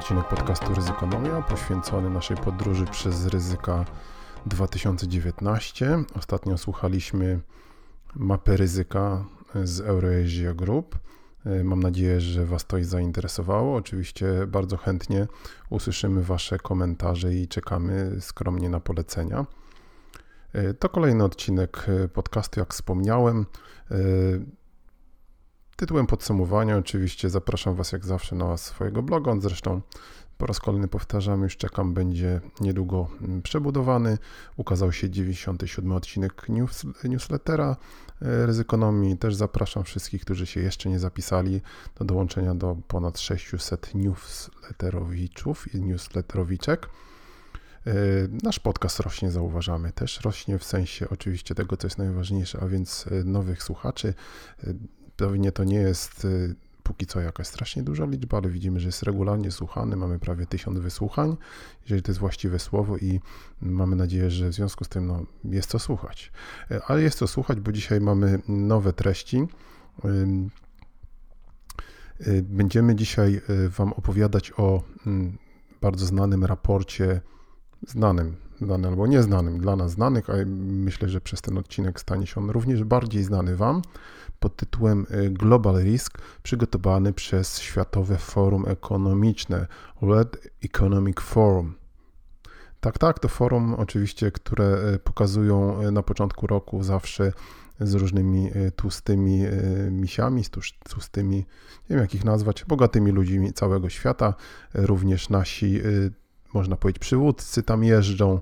odcinek podcastu Ryzykonomia poświęcony naszej podróży przez ryzyka 2019. Ostatnio słuchaliśmy mapy ryzyka z Euroasia Group. Mam nadzieję, że Was to zainteresowało. Oczywiście bardzo chętnie usłyszymy Wasze komentarze i czekamy skromnie na polecenia. To kolejny odcinek podcastu, jak wspomniałem. Tytułem podsumowania oczywiście zapraszam Was jak zawsze na swojego bloga. On zresztą po raz kolejny powtarzam, już czekam, będzie niedługo przebudowany. Ukazał się 97 odcinek news, newslettera e, Ryzykonomii. Też zapraszam wszystkich, którzy się jeszcze nie zapisali do dołączenia do ponad 600 newsletterowiczów i newsletterowiczek. E, nasz podcast rośnie, zauważamy też. Rośnie w sensie oczywiście tego, co jest najważniejsze, a więc e, nowych słuchaczy. Pewnie to nie jest y, póki co jakaś strasznie duża liczba, ale widzimy, że jest regularnie słuchany. Mamy prawie tysiąc wysłuchań, jeżeli to jest właściwe słowo, i mamy nadzieję, że w związku z tym no, jest to słuchać. E, ale jest to słuchać, bo dzisiaj mamy nowe treści. Y, będziemy dzisiaj y, Wam opowiadać o mm, bardzo znanym raporcie, znanym znany albo nieznanym, dla nas znanych, a myślę, że przez ten odcinek stanie się on również bardziej znany Wam, pod tytułem y, Global Risk, przygotowany przez Światowe Forum Ekonomiczne, World Economic Forum. Tak, tak, to forum oczywiście, które y, pokazują y, na początku roku zawsze z różnymi tłustymi misiami, z tłustymi, nie wiem jak ich nazwać, bogatymi ludźmi całego świata. Również nasi można powiedzieć, przywódcy tam jeżdżą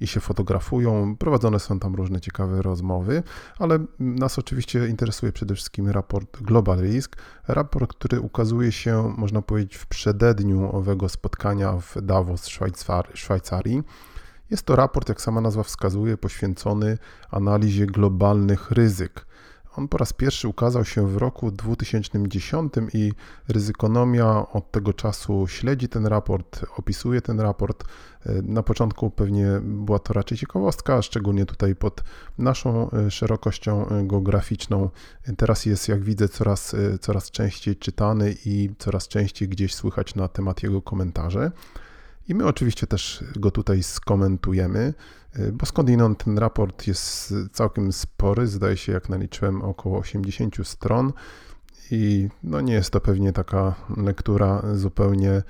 i się fotografują. Prowadzone są tam różne ciekawe rozmowy, ale nas oczywiście interesuje przede wszystkim raport Global Risk. Raport, który ukazuje się, można powiedzieć, w przededniu owego spotkania w Davos, Szwajcarii. Jest to raport, jak sama nazwa wskazuje, poświęcony analizie globalnych ryzyk. On po raz pierwszy ukazał się w roku 2010 i ryzykonomia od tego czasu śledzi ten raport, opisuje ten raport. E, na początku pewnie była to raczej ciekawostka, szczególnie tutaj pod naszą e, szerokością e, geograficzną. Teraz jest, jak widzę, coraz, coraz częściej czytany i coraz częściej gdzieś słychać na temat jego komentarze. I my oczywiście też go tutaj skomentujemy, bo skądinąd ten raport jest całkiem spory, zdaje się, jak naliczyłem, około 80 stron i no nie jest to pewnie taka lektura zupełnie,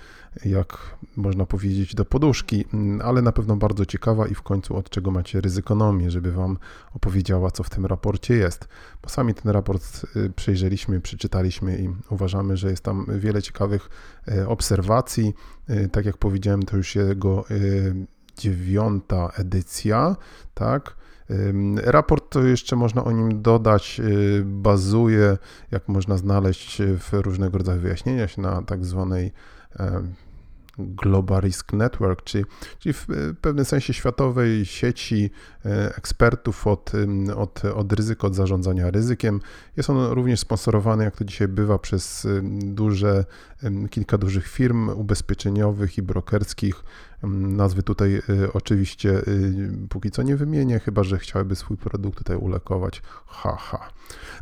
jak można powiedzieć, do poduszki, ale na pewno bardzo ciekawa i w końcu od czego macie ryzykonomię, żeby Wam opowiedziała, co w tym raporcie jest. Bo sami ten raport y, przejrzeliśmy, przeczytaliśmy i uważamy, że jest tam wiele ciekawych y, obserwacji. Y, tak jak powiedziałem, to już jego dziewiąta edycja, tak? Raport to jeszcze można o nim dodać, y, bazuje, jak można znaleźć w różnego rodzaju wyjaśnieniach na tak zwanej Global Risk Network, czyli, czyli w pewnym sensie światowej sieci e, ekspertów od, od, od ryzyka, od zarządzania ryzykiem. Jest on również sponsorowany, jak to dzisiaj bywa, przez duże, kilka dużych firm ubezpieczeniowych i brokerskich, Nazwy tutaj y, oczywiście y, póki co nie wymienię, chyba że chciałyby swój produkt tutaj ulekować. Haha. Ha.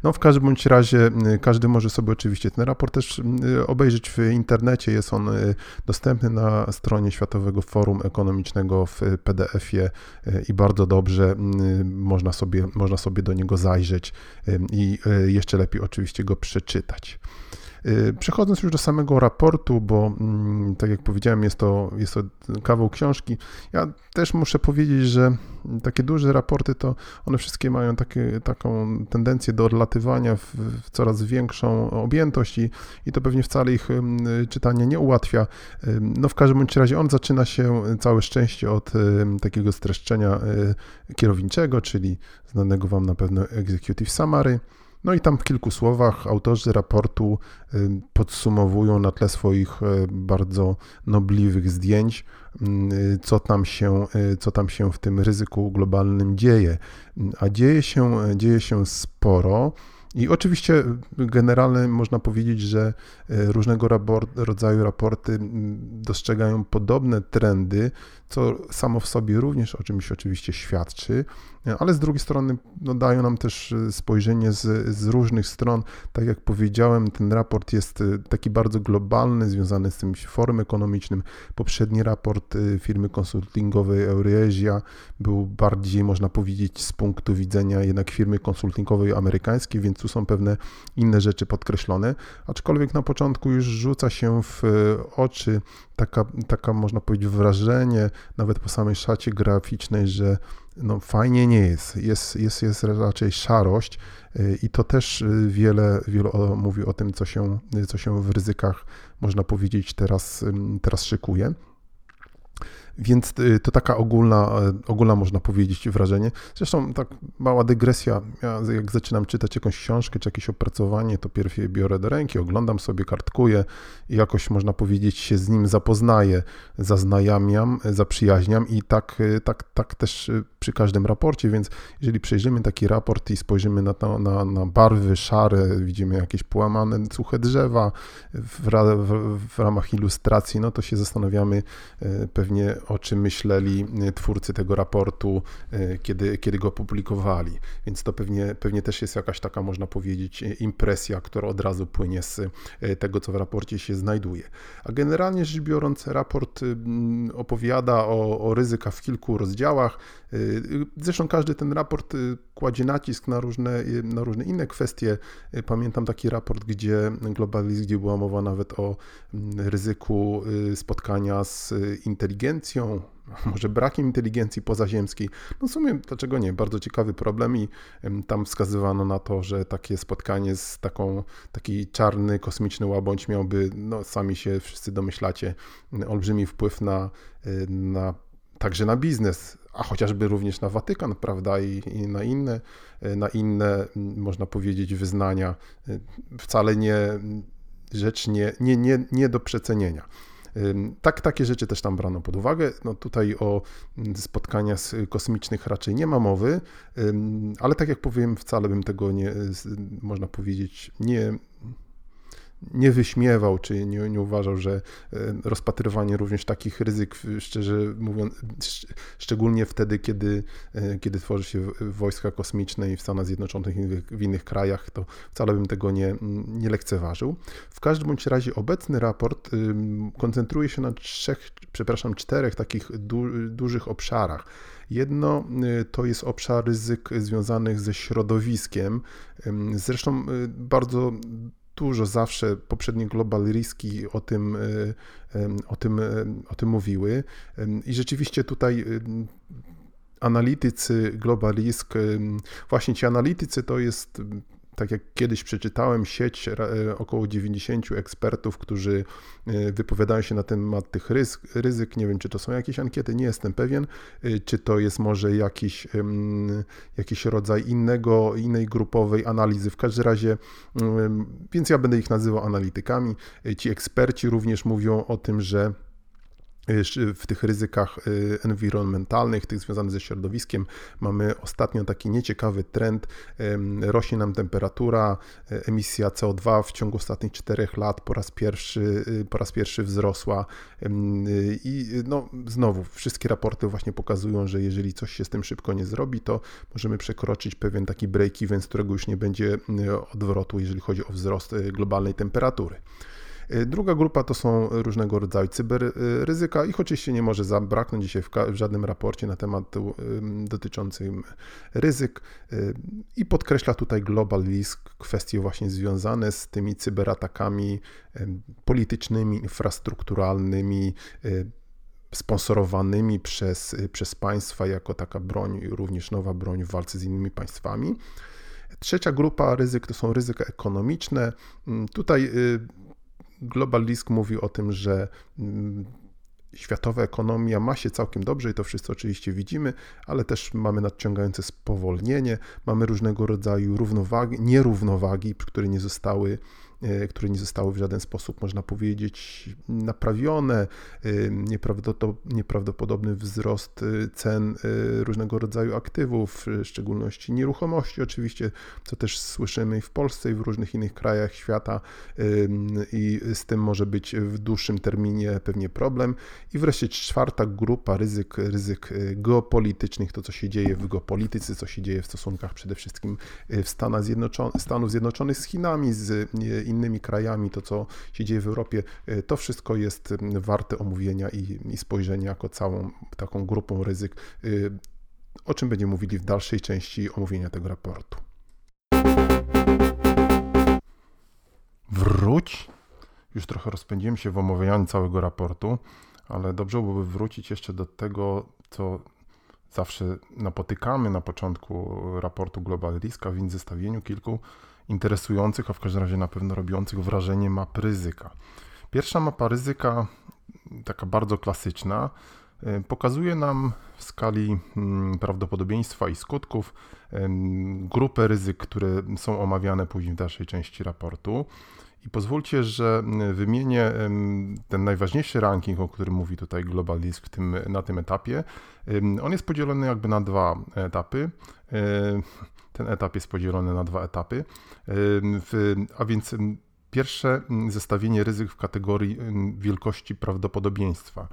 No w każdym bądź razie y, każdy może sobie oczywiście ten raport też obejrzeć w internecie. Jest on dostępny na stronie Światowego Forum Ekonomicznego w PDF-ie i bardzo dobrze można sobie, można sobie do niego zajrzeć i jeszcze lepiej oczywiście go przeczytać. Y, przechodząc już do samego raportu, bo mm, tak jak powiedziałem, jest to, jest to kawał książki, ja też muszę powiedzieć, że takie duże raporty to one wszystkie mają takie, taką tendencję do odlatywania w, w coraz większą objętość i, i to pewnie wcale ich czytanie nie ułatwia. No w każdym bądź razie on zaczyna się całe szczęście od takiego streszczenia y, kierowniczego, czyli znanego Wam na pewno Executive Summary No i tam w kilku słowach autorzy raportu podsumowują na tle swoich bardzo nobliwych zdjęć, co tam się, co tam się w tym ryzyku globalnym dzieje. A dzieje się, dzieje się sporo. I oczywiście generalnie można powiedzieć, że różnego rodzaju raporty dostrzegają podobne trendy, co samo w sobie również o czymś oczywiście świadczy, ale z drugiej strony no, dają nam też e, spojrzenie z, z różnych stron. Tak jak powiedziałem, ten raport jest e, taki bardzo globalny, związany z tym forum ekonomicznym. Poprzedni raport firmy konsultingowej Eurasia był bardziej, można powiedzieć, z punktu widzenia jednak firmy konsultingowej amerykańskiej, więc tu są pewne inne rzeczy podkreślone, aczkolwiek na początku już rzuca się w oczy taka, taka można powiedzieć, wrażenie, nawet po samej szacie graficznej, że no fajnie nie jest. Jest, jest, jest raczej szarość y, i to też y, wiele, wiele mówi o tym, co się, co się w ryzykach, można powiedzieć, teraz, teraz szykuje. Więc y, to taka ogólna, y, ogólna można powiedzieć wrażenie. Zresztą tak mała dygresja. Ja jak zaczynam czytać jakąś książkę czy jakieś opracowanie, to pierw je biorę do ręki, oglądam sobie, kartkuję i jakoś można powiedzieć się z nim zapoznaję, zaznajamiam, zaprzyjaźniam i tak, y, tak, tak też przy każdym raporcie, więc jeżeli przejrzymy taki raport i spojrzymy na, na, na barwy szare, widzimy jakieś połamane suche drzewa w, w, w ramach ilustracji, no to się zastanawiamy pewnie o czym myśleli e, twórcy tego raportu, e, kiedy, kiedy go publikowali. Więc to pewnie, pewnie też jest jakaś taka, można powiedzieć, e, impresja, która od razu płynie z tego, co w raporcie się znajduje. A generalnie rzecz biorąc, raport opowiada o, o ryzykach w kilku rozdziałach. Zresztą każdy ten raport kładzie nacisk na różne, na różne inne kwestie. Pamiętam taki raport, gdzie Globalizm, gdzie była mowa nawet o ryzyku spotkania z inteligencją, może brakiem inteligencji pozaziemskiej. No w sumie, dlaczego nie? Bardzo ciekawy problem i tam wskazywano na to, że takie spotkanie z taką, taki czarny, kosmiczny łabądź miałby, no sami się wszyscy domyślacie, olbrzymi wpływ na, y, na także na biznes, a chociażby również na Watykan, prawda, i, i, na inne, y, na inne, można powiedzieć, wyznania. Y, wcale nie rzecz nie, nie, nie, nie do przecenienia. Tak, takie rzeczy też tam brano pod uwagę. No tutaj o mm, spotkania z kosmicznych raczej nie ma mowy, ale tak jak powiem, wcale bym tego nie, można powiedzieć, nie nie wyśmiewał, czy nie, nie uważał, że e, rozpatrywanie również takich ryzyk, szczerze mówiąc, szczególnie wtedy, kiedy, e, kiedy tworzy się wojska kosmiczne i w Stanach Zjednoczonych i w innych krajach, to wcale bym tego nie, nie lekceważył. W każdym bądź razie obecny raport koncentruje się na trzech, przepraszam, czterech takich du, dużych obszarach. Jedno y, to jest obszar ryzyk związanych ze środowiskiem. Zresztą y, bardzo dużo zawsze poprzednie global riski o tym, e, o tym, o tym mówiły. I rzeczywiście tutaj analitycy global risk, właśnie ci analitycy to jest tak jak kiedyś przeczytałem, sieć e, około 90 ekspertów, którzy e, wypowiadają się na temat tych ryzyk, ryzyk. Nie wiem, czy to są jakieś ankiety, nie jestem pewien, e, czy to jest może jakiś, jakiś rodzaj innego, innej grupowej analizy. W każdym razie, więc ja będę ich nazywał analitykami. Ci eksperci również mówią o tym, że w tych ryzykach y, environmentalnych, tych związanych ze środowiskiem, mamy ostatnio taki nieciekawy trend. Rośnie nam temperatura, e, emisja CO2 w ciągu ostatnich czterech lat po raz pierwszy, y, po raz pierwszy wzrosła. I no, znowu, wszystkie raporty właśnie pokazują, że jeżeli coś się z tym szybko nie zrobi, to możemy przekroczyć pewien taki break-even, z którego już nie będzie odwrotu, jeżeli chodzi o wzrost globalnej temperatury. Y, druga grupa to są różnego rodzaju cyberryzyka. Ich oczywiście nie może zabraknąć dzisiaj w, żadnym raporcie na temat y, dotyczącym ryzyk y, i podkreśla tutaj Global Risk kwestie właśnie związane z tymi cyberatakami politycznymi, infrastrukturalnymi, sponsorowanymi przez, przez państwa jako taka broń, również nowa broń w walce z innymi państwami. Trzecia grupa ryzyk to są ryzyka ekonomiczne. Mm, tutaj Global Risk mówi o tym, że mm, światowa ekonomia ma się całkiem dobrze i to wszyscy oczywiście widzimy, ale też mamy nadciągające spowolnienie, mamy różnego rodzaju równowagi, nierównowagi, które nie zostały które nie zostały w żaden sposób, można powiedzieć, naprawione, e, nieprawdopodobny wzrost e, cen różnego rodzaju aktywów, w szczególności nieruchomości oczywiście, co też słyszymy w Polsce i w różnych innych krajach świata i z tym może być w dłuższym terminie pewnie problem. I wreszcie czwarta grupa ryzyk, ryzyk geopolitycznych, to co się dzieje w geopolityce, co się dzieje w stosunkach przede wszystkim w Stanach Zjednoczonych, Stanów Zjednoczonych z Chinami, z innymi krajami, to co się dzieje w Europie, e, to wszystko jest warte omówienia i, i spojrzenia jako całą taką grupą ryzyk, e, o czym będziemy mówili w dalszej części omówienia tego raportu. Wróć. Już trochę rozpędziłem się w omawianiu całego raportu, ale dobrze byłoby wrócić jeszcze do tego, co zawsze napotykamy na początku raportu Global Risk, a więc zestawieniu kilku interesujących, a w każdym razie na pewno robiących wrażenie map ryzyka. Pierwsza mapa ryzyka, taka bardzo klasyczna, y, pokazuje nam w skali mm, prawdopodobieństwa i skutków grupę ryzyk, które są omawiane później w dalszej części raportu. I pozwólcie, że mm, wymienię ten najważniejszy ranking, o którym mówi tutaj Global Risk tym, na tym etapie. On jest podzielony jakby na dwa etapy. Ten etap jest podzielony na dwa etapy, a więc Pierwsze zestawienie ryzyk w kategorii wielkości prawdopodobieństwa.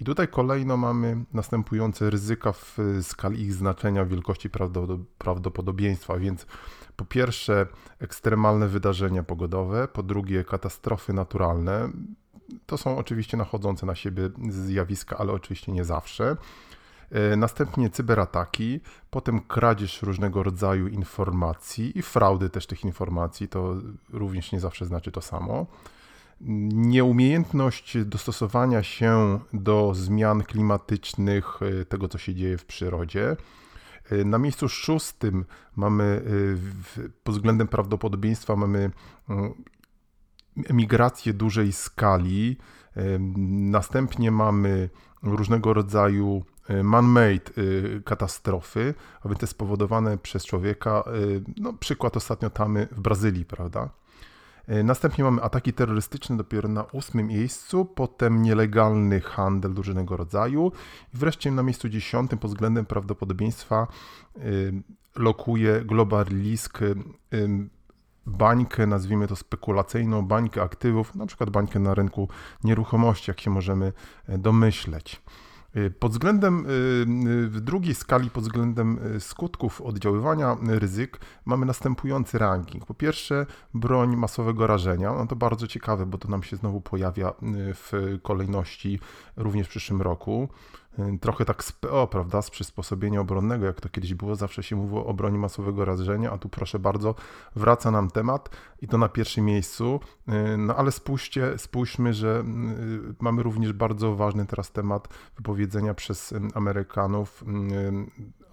I tutaj kolejno mamy następujące ryzyka w skali ich znaczenia wielkości prawdopodobieństwa, więc po pierwsze ekstremalne wydarzenia pogodowe, po drugie katastrofy naturalne. To są oczywiście nachodzące na siebie zjawiska, ale oczywiście nie zawsze. E, następnie cyberataki, potem kradzież różnego rodzaju informacji i fraudy też tych informacji, to również nie zawsze znaczy to samo. Nieumiejętność dostosowania się do zmian klimatycznych, e, tego co się dzieje w przyrodzie. E, na miejscu szóstym mamy pod względem prawdopodobieństwa mamy mm, emigrację dużej skali. Następnie mamy różnego rodzaju man-made y, katastrofy, a więc te spowodowane przez człowieka. Y, no, przykład ostatnio tamy w Brazylii, prawda? Następnie mamy ataki terrorystyczne dopiero na ósmym miejscu, potem nielegalny handel różnego rodzaju i wreszcie na miejscu dziesiątym pod względem prawdopodobieństwa lokuje Global Risk bańkę, nazwijmy to spekulacyjną, bańkę aktywów, na przykład bańkę na rynku nieruchomości, jak się możemy domyśleć. Y, pod względem y, y, w drugiej skali, pod względem skutków oddziaływania ryzyk, mamy następujący ranking. Po pierwsze, broń masowego rażenia. No to bardzo ciekawe, bo to nam się znowu pojawia w kolejności również w przyszłym roku. Y, trochę tak z PO, prawda, z przysposobienia obronnego, jak to kiedyś było, zawsze się mówiło o broni masowego rażenia, a tu proszę bardzo, wraca nam temat i to na pierwszym miejscu. Y, no ale spójrzcie, spójrzmy, że y, mamy również bardzo ważny teraz temat wypowiedzenia przez Amerykanów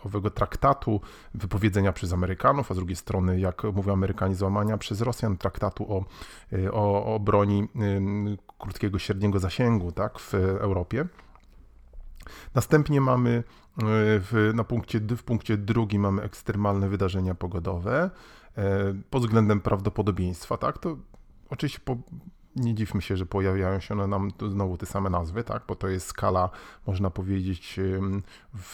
owego traktatu, wypowiedzenia przez Amerykanów, a z drugiej strony, jak mówią Amerykanie, złamania przez Rosjan traktatu o, o, o broni krótkiego, średniego zasięgu tak, w Europie. Następnie mamy e, w, na punkcie, w punkcie drugim mamy ekstremalne wydarzenia pogodowe e, pod względem prawdopodobieństwa, tak? To oczywiście po, nie dziwmy się, że pojawiają się one nam znowu te same nazwy, tak? Bo to jest skala, można powiedzieć,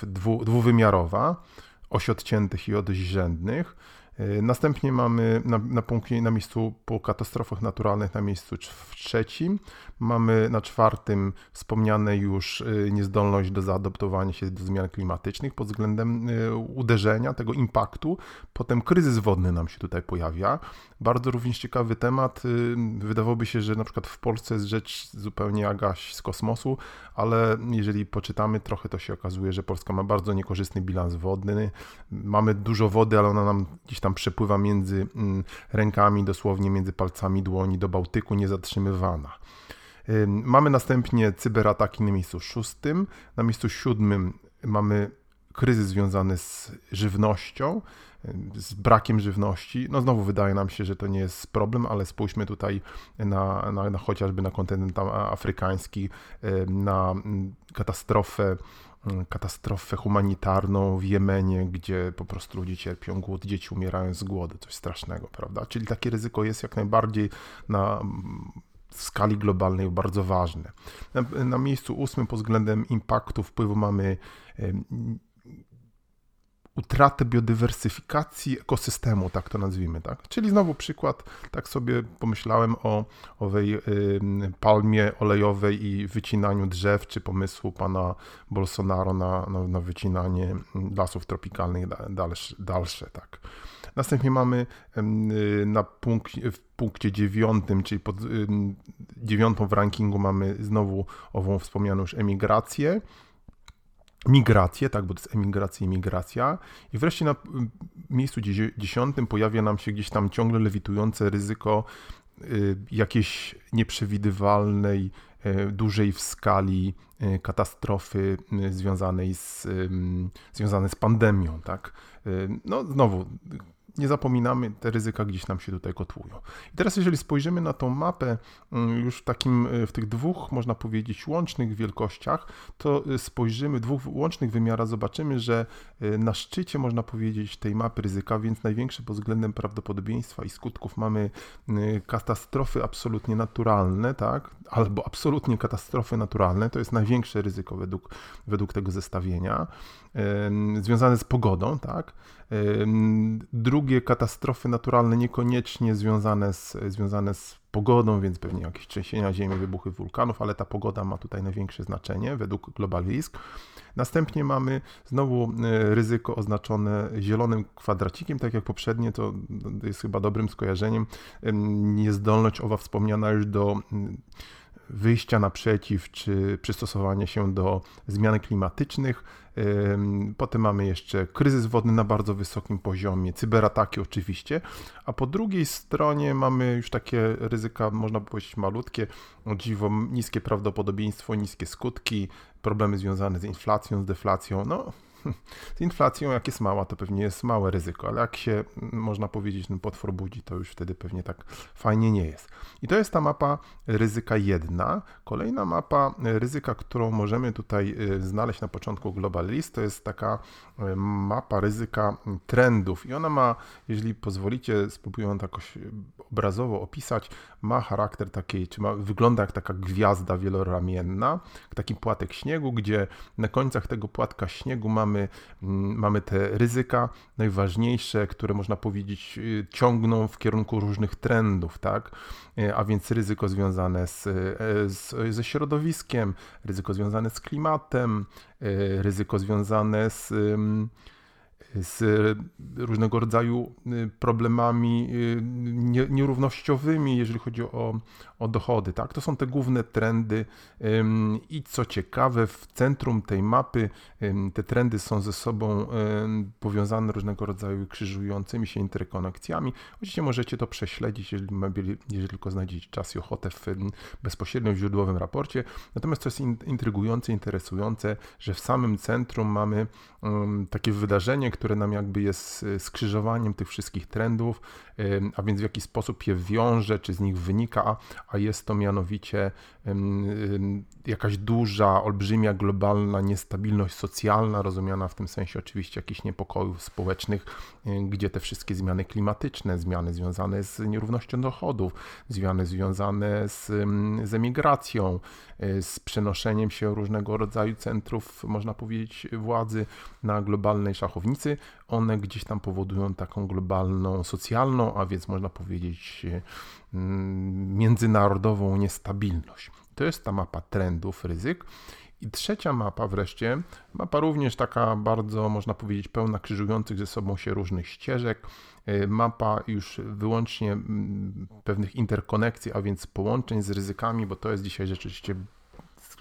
dwu, dwuwymiarowa, osi odciętych i osi rzędnych. E, następnie mamy na, na, punkcie, na miejscu po katastrofach naturalnych na miejscu trzecim. Mamy na czwartym wspomniane już e, niezdolność do zaadoptowania się do zmian klimatycznych pod względem e, uderzenia, tego impaktu. Potem kryzys wodny nam się tutaj pojawia. Bardzo również ciekawy temat. Wydawałoby się, że na przykład w Polsce jest rzecz zupełnie jakaś z kosmosu, ale jeżeli poczytamy trochę, to się okazuje, że Polska ma bardzo niekorzystny bilans wodny. Mamy dużo wody, ale ona nam gdzieś tam przepływa między mm, rękami, dosłownie między palcami dłoni do Bałtyku, niezatrzymywana. Mamy następnie cyberataki na miejscu szóstym, na miejscu siódmym mamy kryzys związany z żywnością, z brakiem żywności. No znowu wydaje nam się, że to nie jest problem, ale spójrzmy tutaj na, na, na chociażby na kontynent afrykański, na katastrofę katastrofę humanitarną w Jemenie, gdzie po prostu ludzie cierpią głód, dzieci umierają z głodu, coś strasznego, prawda? Czyli takie ryzyko jest jak najbardziej na w skali globalnej bardzo ważne. Na, na miejscu ósmym pod względem impaktu wpływu mamy utratę biodywersyfikacji ekosystemu, tak to nazwijmy, tak? Czyli znowu przykład, tak sobie pomyślałem o owej y, palmie olejowej i wycinaniu drzew, czy pomysłu pana Bolsonaro na, na, na wycinanie lasów tropikalnych dalsze, dalsze, tak? Następnie mamy y, na w punkcie dziewiątym, czyli pod dziewiątą w rankingu mamy znowu ową wspomnianą już emigrację, migrację, tak, bo to jest emigracja i migracja. I wreszcie na miejscu dziesiątym pojawia nam się gdzieś tam ciągle lewitujące ryzyko y, jakiejś nieprzewidywalnej, y, dużej w skali y, katastrofy związanej z, związanej z pandemią, tak. No znowu, nie zapominamy, te ryzyka gdzieś nam się tutaj kotłują. I teraz jeżeli spojrzymy na tą mapę mm, już w takim, e, w tych dwóch, można powiedzieć, łącznych wielkościach, to e, spojrzymy, dwóch łącznych wymiarach, zobaczymy, że e, na szczycie, można powiedzieć, tej mapy ryzyka, więc największe pod względem prawdopodobieństwa i skutków mamy katastrofy absolutnie naturalne, tak, albo absolutnie katastrofy naturalne, to jest największe ryzyko według, według tego zestawienia, związane z pogodą, tak, Drugie katastrofy naturalne niekoniecznie związane z, związane z pogodą, więc pewnie jakieś trzęsienia ziemi, wybuchy wulkanów, ale ta pogoda ma tutaj największe znaczenie według Global Risk. Następnie mamy znowu e, ryzyko oznaczone zielonym kwadracikiem, tak jak poprzednie, to jest chyba dobrym skojarzeniem. Niezdolność owa wspomniana już do wyjścia naprzeciw czy przystosowania się do zmian klimatycznych. Potem mamy jeszcze kryzys wodny na bardzo wysokim poziomie, cyberataki oczywiście, a po drugiej stronie mamy już takie ryzyka, można powiedzieć malutkie, o dziwo niskie prawdopodobieństwo, niskie skutki, problemy związane z inflacją, z deflacją. No, z inflacją, jak jest mała, to pewnie jest małe ryzyko, ale jak się, można powiedzieć, ten potwór budzi, to już wtedy pewnie tak fajnie nie jest. I to jest ta mapa ryzyka jedna. Kolejna mapa ryzyka, którą możemy tutaj y, znaleźć na początku Global List, to jest taka y, mapa ryzyka trendów i ona ma, jeżeli pozwolicie, spróbuję ją jakoś obrazowo opisać, ma charakter takiej, czy ma, wygląda jak taka gwiazda wieloramienna, taki płatek śniegu, gdzie na końcach tego płatka śniegu mamy, mm, mamy te ryzyka najważniejsze, które można powiedzieć y, ciągną w kierunku różnych trendów, tak? Y, a więc ryzyko związane z, y, z, ze środowiskiem, ryzyko związane z klimatem, ryzyko związane z z różnego rodzaju problemami nierównościowymi, jeżeli chodzi o, o dochody. Tak? To są te główne trendy i co ciekawe, w centrum tej mapy te trendy są ze sobą powiązane różnego rodzaju krzyżującymi się interkonekcjami. Oczywiście możecie to prześledzić, jeżeli, jeżeli tylko znajdziecie czas i ochotę w bezpośrednio źródłowym raporcie. Natomiast to jest intrygujące, interesujące, że w samym centrum mamy takie wydarzenie, które nam jakby jest e, skrzyżowaniem tych wszystkich trendów, a więc w jaki sposób je wiąże, czy z nich wynika, a jest to mianowicie jakaś duża, olbrzymia, globalna niestabilność socjalna, rozumiana w tym sensie oczywiście jakichś niepokojów społecznych, gdzie te wszystkie zmiany klimatyczne, zmiany związane z nierównością dochodów, zmiany związane z, z emigracją, e, z przenoszeniem się różnego rodzaju centrów, można powiedzieć, władzy na globalnej szachownicy, one gdzieś tam powodują taką globalną, socjalną, a więc można powiedzieć mm, międzynarodową niestabilność. To jest ta mapa trendów, ryzyk. I trzecia mapa wreszcie, mapa również taka bardzo, można powiedzieć, pełna krzyżujących ze sobą się różnych ścieżek, y, mapa już wyłącznie mm, pewnych interkonekcji, a więc połączeń z ryzykami, bo to jest dzisiaj rzeczywiście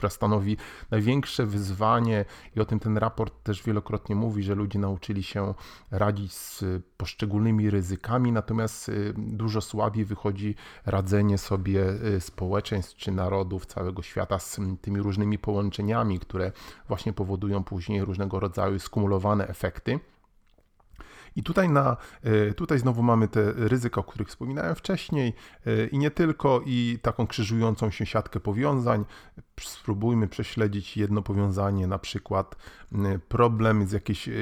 która stanowi największe wyzwanie i o tym ten raport też wielokrotnie mówi, że ludzie nauczyli się radzić z poszczególnymi ryzykami, natomiast y, dużo słabiej wychodzi radzenie sobie y, społeczeństw czy narodów całego świata z tymi różnymi połączeniami, które właśnie powodują później różnego rodzaju skumulowane efekty. I tutaj, na, e, tutaj znowu mamy te ryzyka, o których wspominałem wcześniej i nie tylko, i taką krzyżującą się siatkę powiązań. Spróbujmy prześledzić jedno powiązanie, na przykład problem z jakiejś e,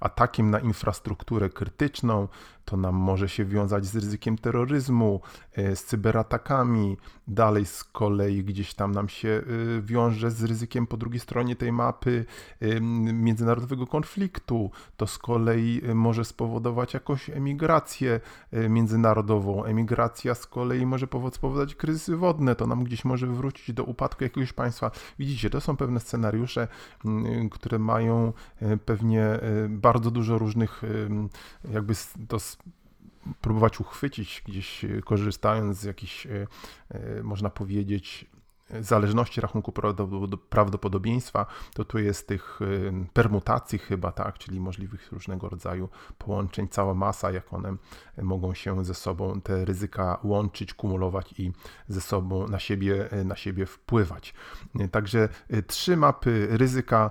atakiem na infrastrukturę krytyczną, to nam może się wiązać z ryzykiem terroryzmu, e, z cyberatakami. Dalej z kolei gdzieś tam nam się e, wiąże z ryzykiem po drugiej stronie tej mapy międzynarodowego konfliktu. To z kolei może spowodować jakąś emigrację międzynarodową. Emigracja z kolei może spowodować kryzysy wodne. To nam gdzieś może wrócić do upadku jakiegoś państwa. Widzicie, to są pewne scenariusze, które mają pewnie bardzo dużo różnych, jakby to próbować uchwycić gdzieś korzystając z jakichś, można powiedzieć, zależności rachunku prawdopodobieństwa, to tu jest tych permutacji chyba, tak, czyli możliwych różnego rodzaju połączeń, cała masa, jak one mogą się ze sobą, te ryzyka łączyć, kumulować i ze sobą na siebie, na siebie wpływać. Także y, trzy mapy ryzyka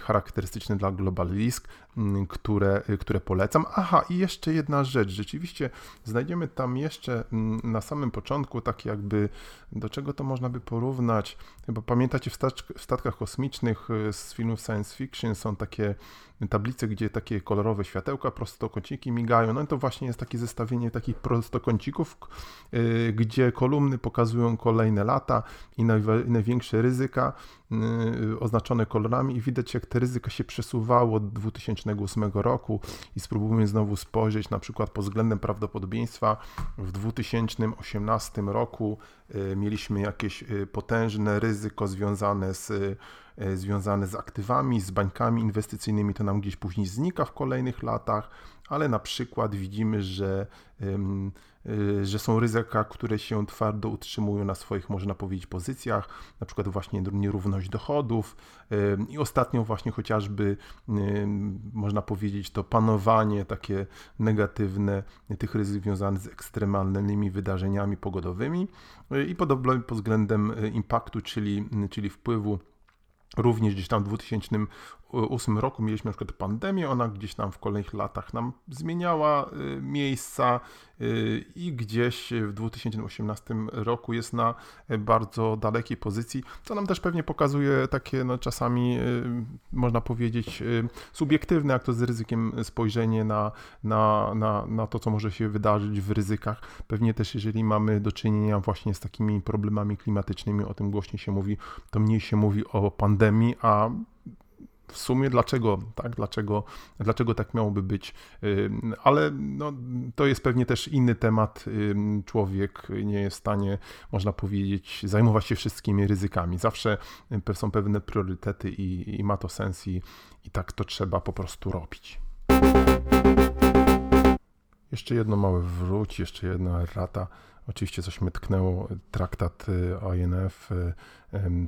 charakterystyczne dla Global Risk, które, y, które polecam. Aha, i jeszcze jedna rzecz. Rzeczywiście znajdziemy tam jeszcze na samym początku takie jakby, do czego to można by porównać. Chyba pamiętacie w, w statkach kosmicznych y, z filmów science fiction są takie tablice, gdzie takie kolorowe światełka, prostokąciki migają. No i to właśnie jest takie zestawienie takich prostokącików, y, gdzie kolumny pokazują kolejne lata i największe ryzyka y, oznaczone kolorami. I widać jak te ryzyka się przesuwało od 2008 roku. I spróbujmy znowu spojrzeć na przykład pod względem prawdopodobieństwa. W 2018 roku y, mieliśmy jakieś potężne ryzyko związane z związane z aktywami, z bańkami inwestycyjnymi, to nam gdzieś później znika w kolejnych latach, ale na przykład widzimy, że, e, że są ryzyka, które się twardo utrzymują na swoich, można powiedzieć, pozycjach, na przykład właśnie nierówność dochodów i ostatnio właśnie chociażby, można powiedzieć, to panowanie takie negatywne tych ryzyk związanych z ekstremalnymi wydarzeniami pogodowymi e, i podobno pod względem impaktu, czyli, czyli wpływu Również gdzieś tam w 2008 roku mieliśmy na przykład pandemię, ona gdzieś tam w kolejnych latach nam zmieniała y, miejsca y, i gdzieś w 2018 roku jest na bardzo dalekiej pozycji, co nam też pewnie pokazuje takie no, czasami y, można powiedzieć subiektywne, jak to z ryzykiem spojrzenie na, na, na, na to, co może się wydarzyć w ryzykach. Pewnie też jeżeli mamy do czynienia właśnie z takimi problemami klimatycznymi, o tym głośniej się mówi, to mniej się mówi o pandemii, a w sumie dlaczego, tak, dlaczego, dlaczego tak miałoby być, ale no, to jest pewnie też inny temat. Człowiek nie jest w stanie, można powiedzieć, zajmować się wszystkimi ryzykami. Zawsze są pewne priorytety i, i ma to sens i, i tak to trzeba po prostu robić. Jeszcze jedno małe wróć, jeszcze jedna rata. Oczywiście coś mnie tknęło. Traktat y, INF, y,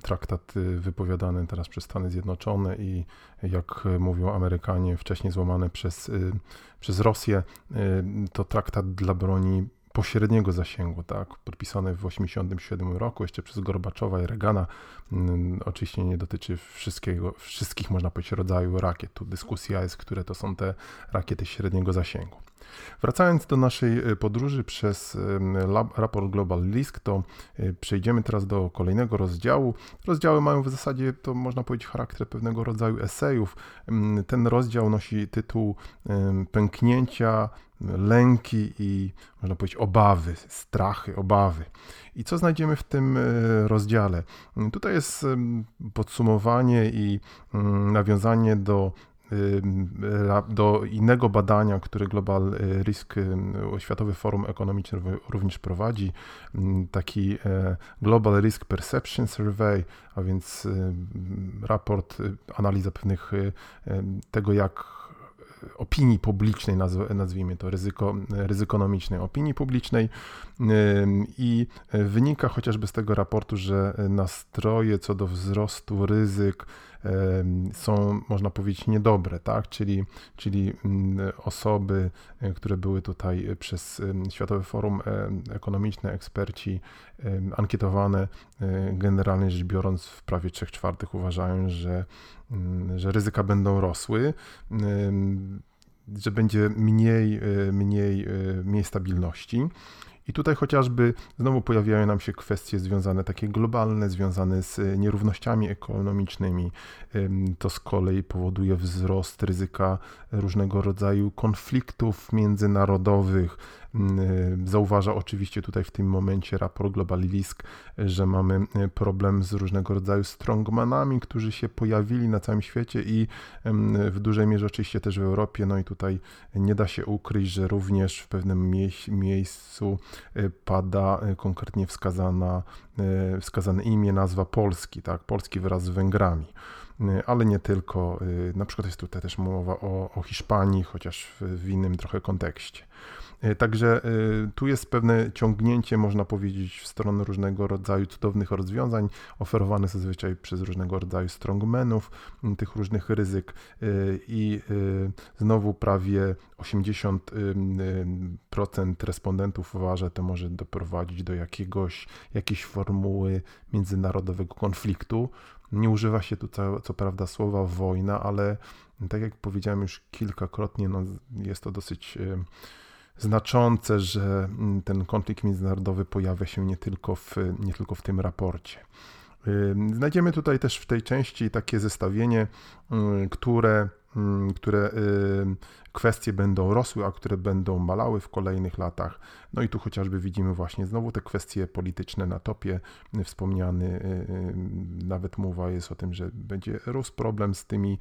traktat y, wypowiadany teraz przez Stany Zjednoczone i jak mówią Amerykanie, wcześniej złamany przez, przez Rosję, to traktat dla broni pośredniego zasięgu, tak, podpisany w 1987 roku, jeszcze przez Gorbaczowa i Reagana. Mm, oczywiście nie dotyczy wszystkiego, wszystkich, można powiedzieć, rodzajów rakiet. Tu dyskusja jest, które to są te rakiety średniego zasięgu. Wracając do naszej e, podróży przez raport Global Risk, to e, przejdziemy teraz do kolejnego rozdziału. Rozdziały mają w zasadzie, to można powiedzieć, charakter pewnego rodzaju esejów. Ten rozdział nosi tytuł Pęknięcia, lęki i można powiedzieć obawy, strachy, obawy. I co znajdziemy w tym e, rozdziale? Tutaj jest podsumowanie i nawiązanie do do innego badania, które Global Risk, Światowy Forum Ekonomiczne również prowadzi, taki e, Global Risk Perception Survey, a więc raport, analiza pewnych tego, jak opinii publicznej, nazwijmy to ryzyko, ryzykonomicznej opinii publicznej. I wynika chociażby z tego raportu, że nastroje co do wzrostu ryzyk są, można powiedzieć, niedobre, tak? Czyli, czyli mm, osoby, e, które były tutaj przez Światowe Forum Ekonomiczne, eksperci ankietowane, e, generalnie rzecz biorąc, w prawie 3 czwartych uważają, że, mm, że ryzyka będą rosły że będzie mniej, e, mniej, mniej stabilności. I tutaj chociażby znowu pojawiają nam się kwestie związane, takie globalne, związane z e, nierównościami ekonomicznymi. To z kolei powoduje wzrost ryzyka różnego rodzaju konfliktów międzynarodowych, zauważa oczywiście tutaj w tym momencie raport Global Risk, że mamy y, problem z różnego rodzaju strongmanami, którzy się pojawili na całym świecie i w dużej mierze oczywiście też w Europie. No i tutaj nie da się ukryć, że również w pewnym miejscu y, pada konkretnie wskazana, wskazane imię, nazwa Polski, tak? Polski wraz z Węgrami ale nie tylko. Na przykład jest tutaj też mowa o, o Hiszpanii, chociaż w innym trochę kontekście. E, także e, tu jest pewne ciągnięcie, można powiedzieć, w stronę różnego rodzaju cudownych rozwiązań, oferowane zazwyczaj przez różnego rodzaju strongmenów, tych różnych ryzyk. E, I znowu prawie 80% respondentów uważa, że to może doprowadzić do jakiegoś, jakiejś formuły międzynarodowego konfliktu. Nie używa się tu co, co prawda słowa wojna, ale tak jak powiedziałem już kilkakrotnie, no jest to dosyć znaczące, że mm, ten konflikt międzynarodowy pojawia się nie tylko w, nie tylko w tym raporcie. Znajdziemy tutaj też w tej części takie zestawienie, które Mm, które y, kwestie będą rosły, a które będą malały w kolejnych latach. No i tu chociażby widzimy właśnie znowu te kwestie polityczne na topie. Wspomniany, y, y, nawet mowa jest o tym, że będzie rósł problem z tymi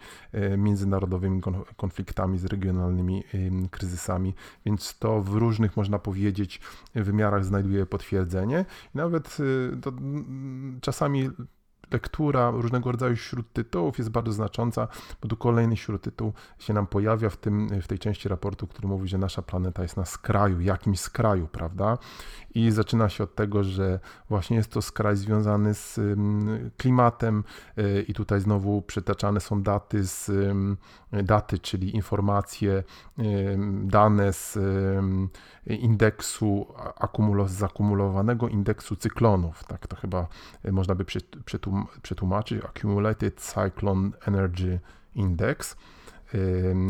międzynarodowymi konfliktami, z regionalnymi kryzysami, więc to w różnych, można powiedzieć, wymiarach znajduje potwierdzenie. Nawet to czasami lektura różnego rodzaju śródtytułów jest bardzo znacząca, bo tu kolejny śródtytuł się nam pojawia w, tym, w tej części raportu, który mówi, że nasza planeta jest na skraju, jakimś skraju, prawda? I zaczyna się od tego, że właśnie jest to skraj związany z klimatem y, i tutaj znowu przytaczane są daty z daty, czyli informacje, dane z indeksu zakumulowanego indeksu cyklonów, tak to chyba y, można by przetłumaczyć, Accumulated Cyclone Energy Index.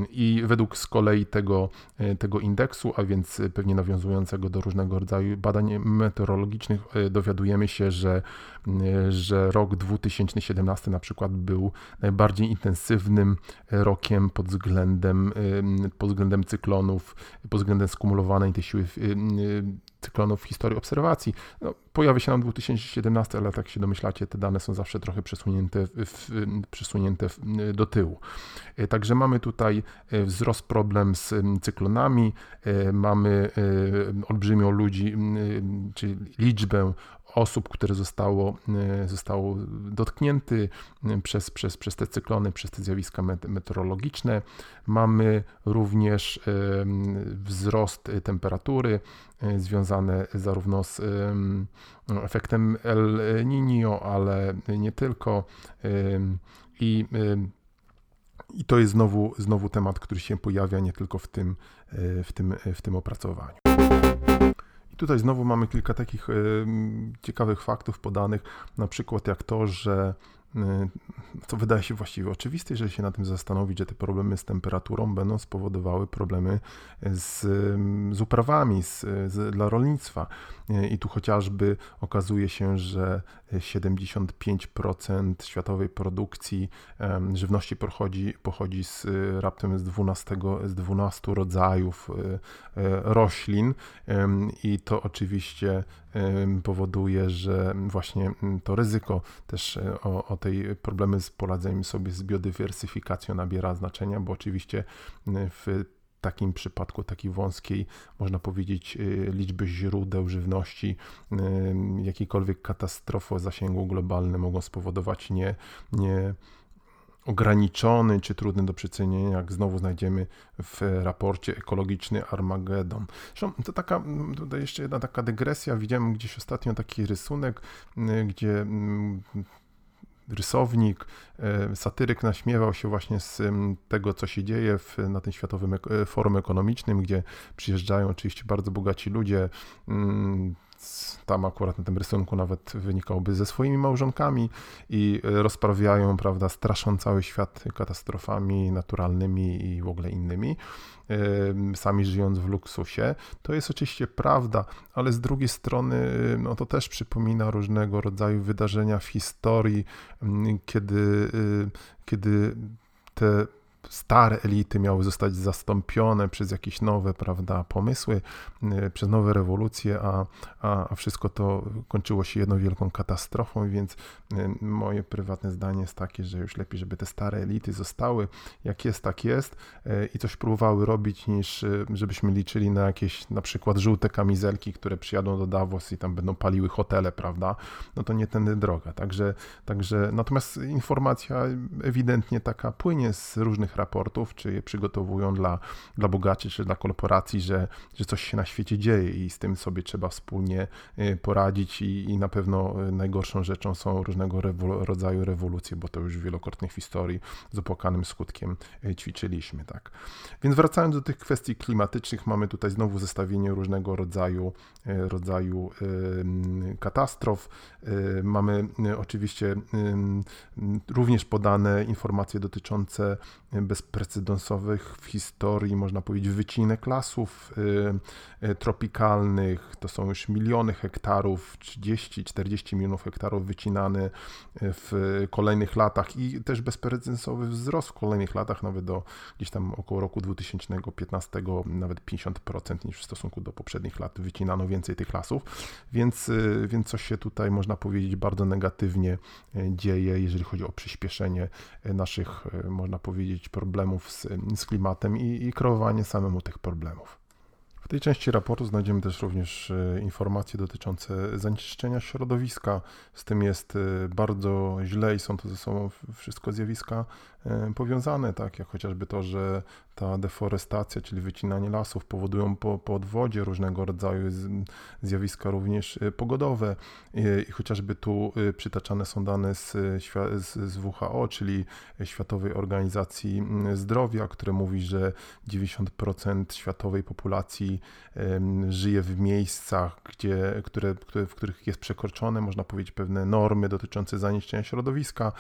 I według z kolei tego, e, tego indeksu, a więc pewnie nawiązującego do różnego rodzaju badań meteorologicznych, e, dowiadujemy się, że, e, że rok 2017 na przykład był najbardziej intensywnym rokiem pod względem, pod względem cyklonów, pod względem skumulowanej tej siły cyklonów w historii obserwacji. No, pojawia się nam 2017, ale tak się domyślacie, te dane są zawsze trochę przesunięte, w, przesunięte do tyłu. E, także mamy tutaj e, wzrost problem z cyklonami, e, mamy olbrzymią ludzi, czyli liczbę osób, które zostało, zostało dotknięty przez, przez, przez te cyklony, przez te zjawiska meteorologiczne. Mamy również wzrost temperatury związane zarówno z efektem El Niño, ale nie tylko. I, i to jest znowu, znowu temat, który się pojawia nie tylko w tym, w tym, w tym opracowaniu. Tutaj znowu mamy kilka takich ciekawych faktów podanych, na przykład jak to, że co wydaje się właściwie oczywiste, jeżeli się na tym zastanowić, że te problemy z temperaturą będą spowodowały problemy z, z uprawami z, z, dla rolnictwa. I tu chociażby okazuje się, że 75% światowej produkcji żywności pochodzi, pochodzi z raptem z 12, z 12 rodzajów e, e, roślin. I to oczywiście powoduje, że właśnie to ryzyko też e, o, o tej problemy z poradzeniem sobie z biodywersyfikacją nabiera znaczenia, bo oczywiście w takim przypadku, takiej wąskiej, można powiedzieć, y, liczby źródeł żywności, y, jakiejkolwiek katastrofy o zasięgu globalnym mogą spowodować nie, nie ograniczony czy trudny do przecenienia, jak znowu znajdziemy w raporcie ekologiczny Armageddon. Zresztą to taka, tutaj jeszcze jedna taka dygresja, widziałem gdzieś ostatnio taki rysunek, gdzie rysownik, e, satyryk naśmiewał się właśnie z tego, co się dzieje w, na tym Światowym Forum Ekonomicznym, gdzie przyjeżdżają oczywiście bardzo bogaci ludzie, tam akurat na tym rysunku nawet wynikałoby ze swoimi małżonkami i rozprawiają, prawda, straszą cały świat katastrofami naturalnymi i w ogóle innymi, sami żyjąc w luksusie. To jest oczywiście prawda, ale z drugiej strony no to też przypomina różnego rodzaju wydarzenia w historii, kiedy, y, kiedy te stare elity miały zostać zastąpione przez jakieś nowe, prawda, pomysły, y, przez nowe rewolucje, a, a, wszystko to kończyło się jedną wielką katastrofą, więc y, moje prywatne zdanie jest takie, że już lepiej, żeby te stare elity zostały, jak jest, tak jest y, i coś próbowały robić, niż żebyśmy liczyli na jakieś na przykład żółte kamizelki, które przyjadą do Davos i tam będą paliły hotele, prawda, no to nie tędy droga, także, także natomiast informacja ewidentnie taka płynie z różnych raportów, czy je przygotowują dla, dla bogaczy, czy dla korporacji, że, że coś się na świecie dzieje i z tym sobie trzeba wspólnie y, poradzić i, i na pewno y, najgorszą rzeczą są różnego rodzaju rewolucje, bo to już w historii z opłakanym skutkiem y, ćwiczyliśmy, tak. Więc wracając do tych kwestii klimatycznych, mamy tutaj znowu zestawienie różnego rodzaju, rodzaju katastrof. Mamy oczywiście również podane informacje dotyczące bezprecedensowych w historii, można powiedzieć, wycinek lasów y, y, tropikalnych. To są już miliony hektarów, 30-40 milionów hektarów wycinane y, w kolejnych latach i też bezprecedensowy wzrost w kolejnych latach, nawet do gdzieś tam około roku 2015, nawet 50% niż w stosunku do poprzednich lat wycinano więcej tych lasów, więc, więc coś się tutaj można powiedzieć bardzo negatywnie dzieje, jeżeli chodzi o przyspieszenie naszych, można powiedzieć, problemów z, z klimatem i, i kreowanie samemu tych problemów. W tej części raportu znajdziemy też również e, informacje dotyczące zanieczyszczenia środowiska. Z tym jest e, bardzo źle i są to ze sobą wszystko zjawiska e, powiązane, tak jak chociażby to, że ta deforestacja, czyli wycinanie lasów powodują po, po odwodzie różnego rodzaju zjawiska również pogodowe i chociażby tu przytaczane są dane z, z WHO, czyli Światowej Organizacji Zdrowia, które mówi, że 90% światowej populacji żyje w miejscach, gdzie, które, które, w których jest przekroczone, można powiedzieć, pewne normy dotyczące zanieczyszczenia środowiska,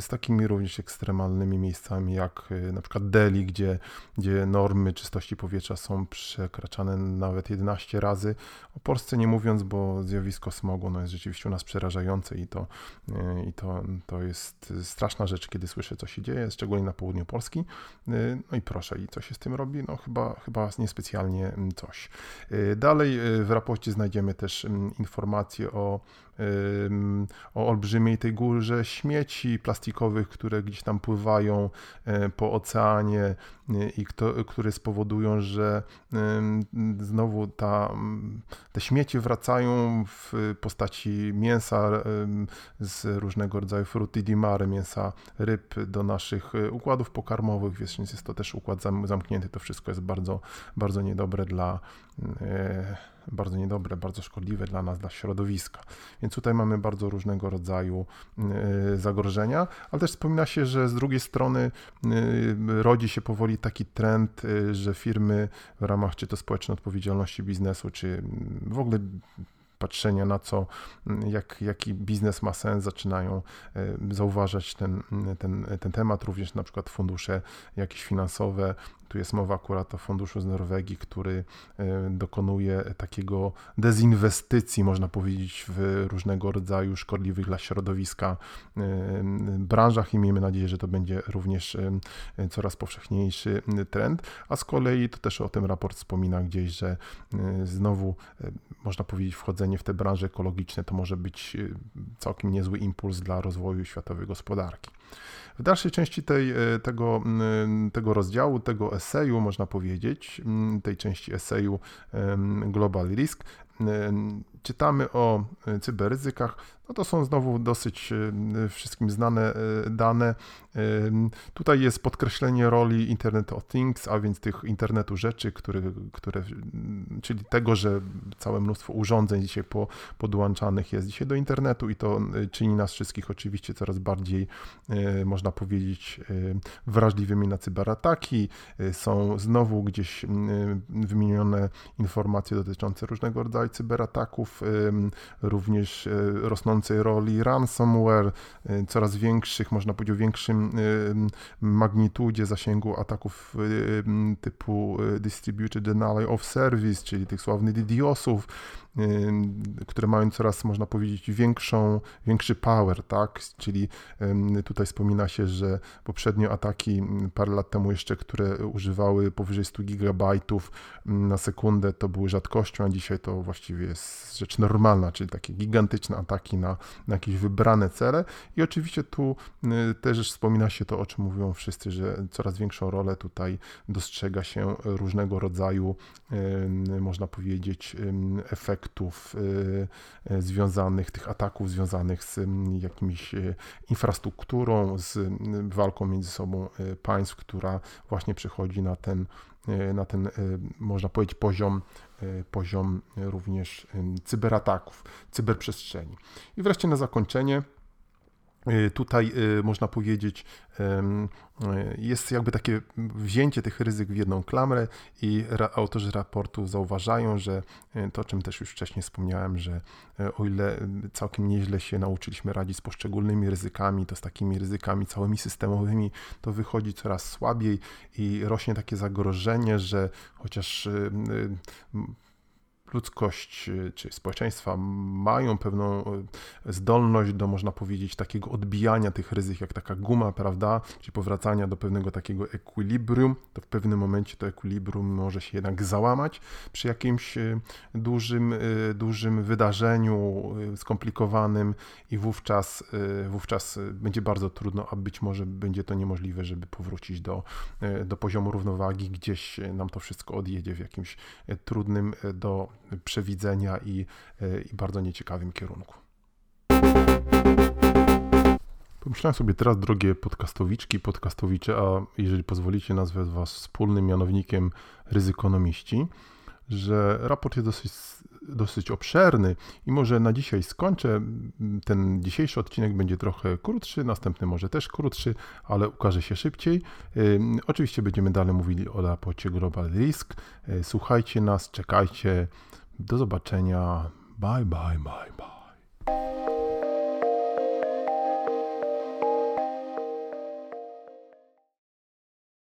z takimi również ekstremalnymi miejscami jak e, na przykład Delhi, gdzie, gdzie normy czystości powietrza są przekraczane nawet 11 razy. O Polsce nie mówiąc, bo zjawisko smogu no, jest rzeczywiście u nas przerażające i to, e, i to, to jest straszna rzecz, kiedy słyszę, co się dzieje, szczególnie na południu Polski. E, no i proszę, i co się z tym robi? No chyba, chyba niespecjalnie co coś. Y, dalej y, w raporcie znajdziemy też mm, informacje o o olbrzymiej tej górze śmieci plastikowych, które gdzieś tam pływają e, po oceanie e, i kto, które spowodują, że znowu ta, te śmieci wracają w postaci mięsa z różnego rodzaju frutti di mare, mięsa ryb do naszych układów pokarmowych, więc jest to też układ zamknięty. To wszystko jest bardzo, bardzo niedobre dla bardzo niedobre, bardzo szkodliwe dla nas, dla środowiska. Więc tutaj mamy bardzo różnego rodzaju y, zagrożenia, ale też wspomina się, że z drugiej strony y, rodzi się powoli taki trend, że firmy w ramach czy to społecznej odpowiedzialności biznesu, czy w ogóle patrzenia na co, jak, jaki biznes ma sens, zaczynają zauważać ten, ten, ten temat, również na przykład fundusze jakieś finansowe tu jest mowa akurat o funduszu z Norwegii, który e, dokonuje takiego dezinwestycji, można powiedzieć, w różnego rodzaju szkodliwych dla środowiska e, branżach i miejmy nadzieję, że to będzie również e, coraz powszechniejszy trend. A z kolei to też o tym raport wspomina gdzieś, że znowu można powiedzieć, wchodzenie w te branże ekologiczne to może być całkiem niezły impuls dla rozwoju światowej gospodarki. W dalszej części tej, e, tego, tego rozdziału, tego eseju, można powiedzieć, tej części eseju Global Risk, czytamy o cyberryzykach. No to są znowu dosyć wszystkim znane dane. Tutaj jest podkreślenie roli Internet of Things, a więc tych internetu rzeczy, które, które, czyli tego, że całe mnóstwo urządzeń dzisiaj po, podłączanych jest dzisiaj do internetu i to czyni nas wszystkich oczywiście coraz bardziej, można powiedzieć, wrażliwymi na cyberataki. Są znowu gdzieś wymienione informacje dotyczące różnego rodzaju cyberataków, również rosnącej roli ransomware, coraz większych, można powiedzieć o większym magnitudzie zasięgu ataków typu distributed denial of service, czyli tych sławnych DDoSów, które mają coraz, można powiedzieć, większą, większy power, tak? Czyli tutaj wspomina się, że poprzednio ataki parę lat temu jeszcze, które używały powyżej 100 gigabajtów na sekundę, to były rzadkością, a dzisiaj to właściwie jest rzecz normalna, czyli takie gigantyczne ataki na, na jakieś wybrane cele. I oczywiście tu też wspomina się to, o czym mówią wszyscy, że coraz większą rolę tutaj dostrzega się różnego rodzaju, można powiedzieć, efektów efektów y, y, związanych, tych ataków związanych z jakimiś y, infrastrukturą, z walką między sobą państw, która właśnie przechodzi na ten, na ten można powiedzieć, poziom, poziom również cyberataków, cyberprzestrzeni. I wreszcie na zakończenie tutaj y, można powiedzieć, y, jest jakby takie wzięcie tych ryzyk w jedną klamrę i autorzy raportu zauważają, że to, o czym też już wcześniej wspomniałem, że o ile całkiem nieźle się nauczyliśmy radzić z poszczególnymi ryzykami, to z takimi ryzykami całymi systemowymi to wychodzi coraz słabiej i rośnie takie zagrożenie, że chociaż ludzkość y, czy społeczeństwa mają pewną y, zdolność do, można powiedzieć, takiego odbijania tych ryzyk, jak taka guma, prawda, czy powracania do pewnego takiego ekwilibrium, to w pewnym momencie to ekwilibrium może się jednak załamać przy jakimś y, dużym, dużym wydarzeniu skomplikowanym i wówczas, wówczas będzie bardzo trudno, a być może będzie to niemożliwe, żeby powrócić do, do poziomu równowagi, gdzieś nam to wszystko odjedzie w jakimś trudnym do przewidzenia i, e, i bardzo nieciekawym kierunku. Pomyślałem sobie teraz, drogie podcastowiczki, podcastowicze, a jeżeli pozwolicie, nazwę Was wspólnym mianownikiem ryzykonomiści, że raport jest dosyć, dosyć obszerny i może na dzisiaj skończę. Ten dzisiejszy odcinek będzie trochę krótszy, następny może też krótszy, ale ukaże się szybciej. Oczywiście będziemy dalej mówili o raporcie Global Risk. E, słuchajcie nas, czekajcie. Do zobaczenia. Bye, bye, bye, bye.